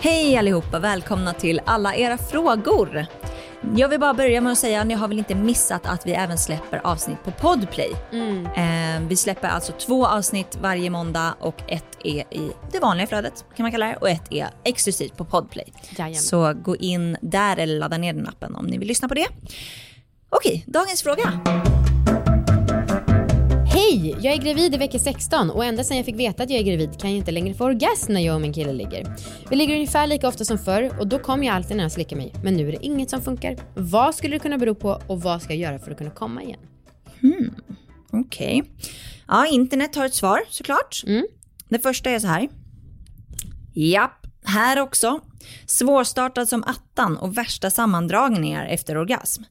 Hej allihopa, välkomna till alla era frågor. Jag vill bara börja med att säga, ni har väl inte missat att vi även släpper avsnitt på Podplay. Eh, vi släpper alltså två avsnitt varje måndag och ett är i det vanliga flödet kan man kalla det och ett är exklusivt på Podplay. Jajamän. Så gå in där eller ladda ner den appen om ni vill lyssna på det. Okej, dagens fråga. Hej! Jag är gravid i vecka 16 och ända sedan jag fick veta att jag är gravid kan jag inte längre få orgasm när jag och min kille ligger. Vi ligger ungefär lika ofta som förr och då kommer jag alltid när han slickar mig. Men nu är det inget som funkar. Vad skulle det kunna bero på och vad ska jag göra för att kunna komma igen? Okej. Ja, internet har ett svar såklart. Mm. Det första är så här. Japp, här också. Svårstartad som attan och värsta sammandragningar efter orgasm.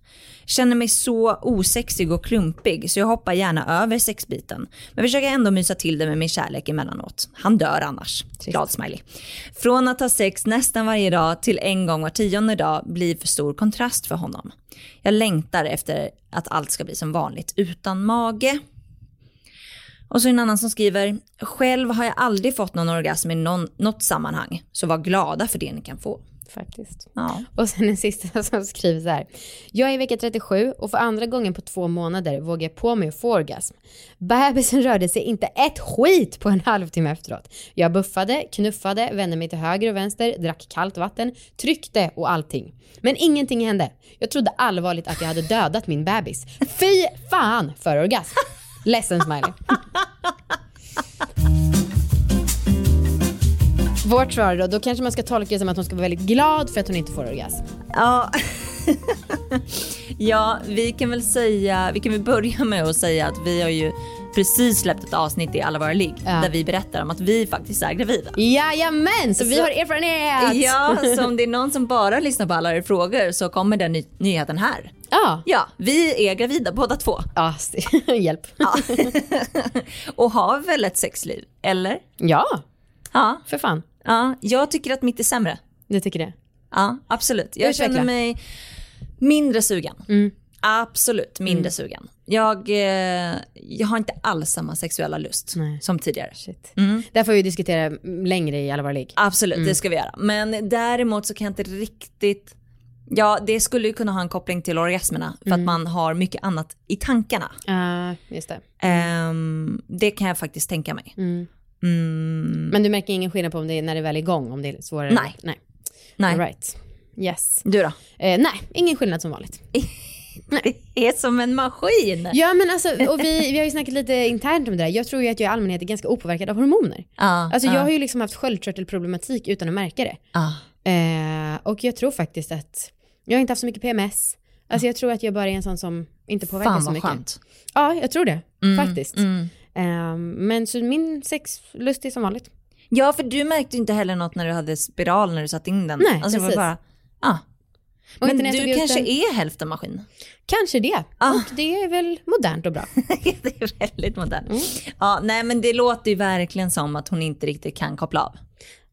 Känner mig så osexig och klumpig så jag hoppar gärna över sexbiten. Men försöker ändå mysa till det med min kärlek emellanåt. Han dör annars. Glad smiley. Från att ha sex nästan varje dag till en gång var tionde dag blir för stor kontrast för honom. Jag längtar efter att allt ska bli som vanligt utan mage. Och så en annan som skriver, själv har jag aldrig fått någon orgasm i någon, något sammanhang, så var glada för det ni kan få. Faktiskt. Ja. Och sen en sista som skriver så här. Jag är i vecka 37 och för andra gången på två månader vågar jag på mig att få orgasm. Bebisen rörde sig inte ett skit på en halvtimme efteråt. Jag buffade, knuffade, vände mig till höger och vänster, drack kallt vatten, tryckte och allting. Men ingenting hände. Jag trodde allvarligt att jag hade dödat min bebis. Fy fan för orgasm. Ledsen smiley. Vårt svar då, då kanske man ska tolka det som att hon ska vara väldigt glad för att hon inte får orgasm. Ja ja, vi kan väl säga, vi kan väl börja med att säga att vi har ju precis släppt ett avsnitt i Alla våra ligg Ja. där vi berättar om att vi faktiskt är gravida. Jajamän, så vi har erfarenhet! Ja, så om det är någon som bara lyssnar på alla era frågor så kommer den ny- nyheten här. Ja. Ja, vi är gravida båda två. Ja, hjälp. Ja. Och har väl ett sexliv, eller? Ja, Ja, för fan. ja. Jag tycker att mitt är sämre. Du tycker det? Ja, absolut. Jag Utveckla. känner mig mindre sugen. Mm. Absolut mindre sugen. Jag, eh, jag har inte alls samma sexuella lust Nej. som tidigare. Shit. Mm. Där får vi diskutera längre i alla våra ligg. Absolut, det ska vi göra. Men däremot så kan jag inte riktigt... Ja, det skulle ju kunna ha en koppling till orgasmerna för att man har mycket annat i tankarna. Ja, just det. Ehm, det kan jag faktiskt tänka mig. Mm. Mm, Men du märker ingen skillnad på om det är när det väl är igång, om det är svårare? Nej. Nej. nej, All right. Yes. du då? Eh, nej, ingen skillnad som vanligt. Det är som en maskin. Ja men alltså, och vi, vi har ju snackat lite internt om det där. Jag tror ju att jag i allmänhet är ganska opåverkad av hormoner. Ja, Alltså ja, jag har ju liksom haft sköldkörtelproblematik utan att märka det. ja. Eh, och jag tror faktiskt att jag har inte haft så mycket PMS. Alltså jag tror att jag bara är en sån som inte påverkas Fan så vad mycket. skönt. Ja, jag tror det. Faktiskt. Mm. Eh, men så min sexlust är som vanligt. Ja, för du märkte ju inte heller något när du hade spiral när du satte in den. Nej, alltså, det var precis. bara, ah. Och Men du kanske den. är hälften maskin. Kanske det. Ah. Och det är väl modernt och bra. det är väldigt modernt. Mm. Ja, nej men det låter ju verkligen som att hon inte riktigt kan koppla av.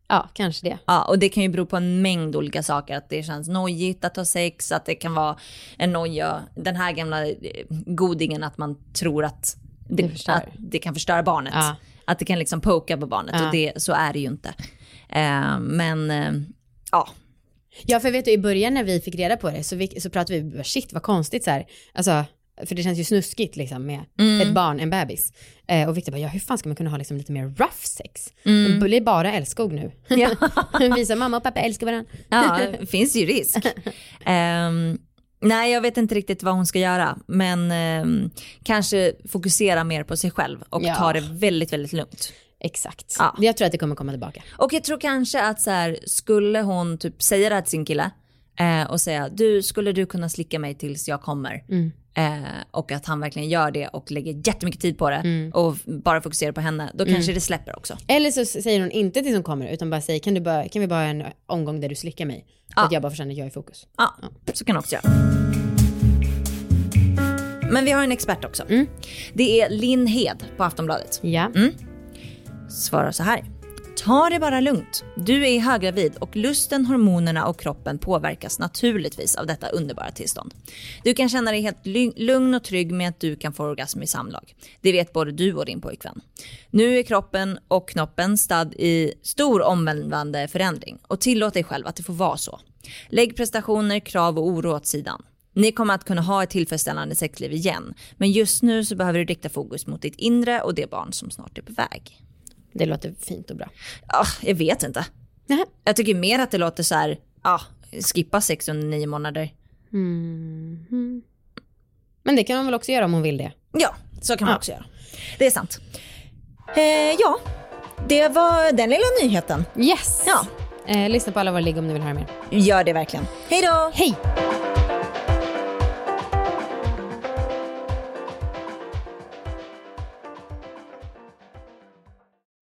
Ja, kanske det. Ja, och det kan ju bero på en mängd olika saker. Att det känns nojigt att ha sex, att det kan vara en noja, den här gamla eh, godingen att man tror att det, Det att det kan förstöra barnet. Ja. Att det kan liksom poka på barnet Ja. och det, så är det ju inte. Eh, men eh, ja, Ja, för vet du, i början när vi fick reda på det så, vi, så pratade vi, shit vad konstigt så här. Alltså, för det känns ju snuskigt liksom med Mm. ett barn, en bebis. Eh, och Victor bara, ja hur fan ska man kunna ha liksom lite mer rough sex? Mm. Det blir bara älskog nu. Ja. Visa mamma och pappa älskar varandra. Ja, det finns ju risk. Ehm, nej, jag vet inte riktigt vad hon ska göra, men ehm, kanske fokusera mer på sig själv och Ja. ta det väldigt, väldigt lugnt. Exakt. Ja. Jag tror att det kommer komma tillbaka. Och jag tror kanske att så här, skulle hon typ säga det här till sin kille eh, och säga, du, skulle du kunna slicka mig tills jag kommer? Mm. Eh, och att han verkligen gör det och lägger jättemycket tid på det Mm. och bara fokuserar på henne, då kanske det släpper också. Eller så säger hon inte till som kommer utan bara säger, kan, du bara, kan vi bara ha en omgång där du slickar mig? Så Ja. att jag bara får känna att jag är i fokus. Ja, så kan du också göra. Men vi har en expert också. Det är Linn Hed på Aftonbladet. Ja. Svarar så här. Ta det bara lugnt. Du är höggravid och lusten, hormonerna och kroppen påverkas naturligtvis av detta underbara tillstånd. Du kan känna dig helt lugn och trygg med att du kan få orgasm i samlag. Det vet både du och din pojkvän. Nu är kroppen och knoppen stad i stor omvälvande förändring och tillåt dig själv att det får vara så. Lägg prestationer, krav och oro åt sidan. Ni kommer att kunna ha ett tillfredsställande sexliv igen, men just nu så behöver du rikta fokus mot ditt inre och det barn som snart är på väg. Det låter fint och bra. Ja, jag vet inte. Nähä. Jag tycker mer att det låter så här, ja, skippa sex under nio månader. Mm. Men det kan hon väl också göra om hon vill det? Ja, så kan man ja. också göra. Det är sant. Eh, ja, det var den lilla nyheten. Yes. Ja. Eh, lyssna på alla våra ligg om ni vill höra mer. Gör det verkligen. Hej då! Hej!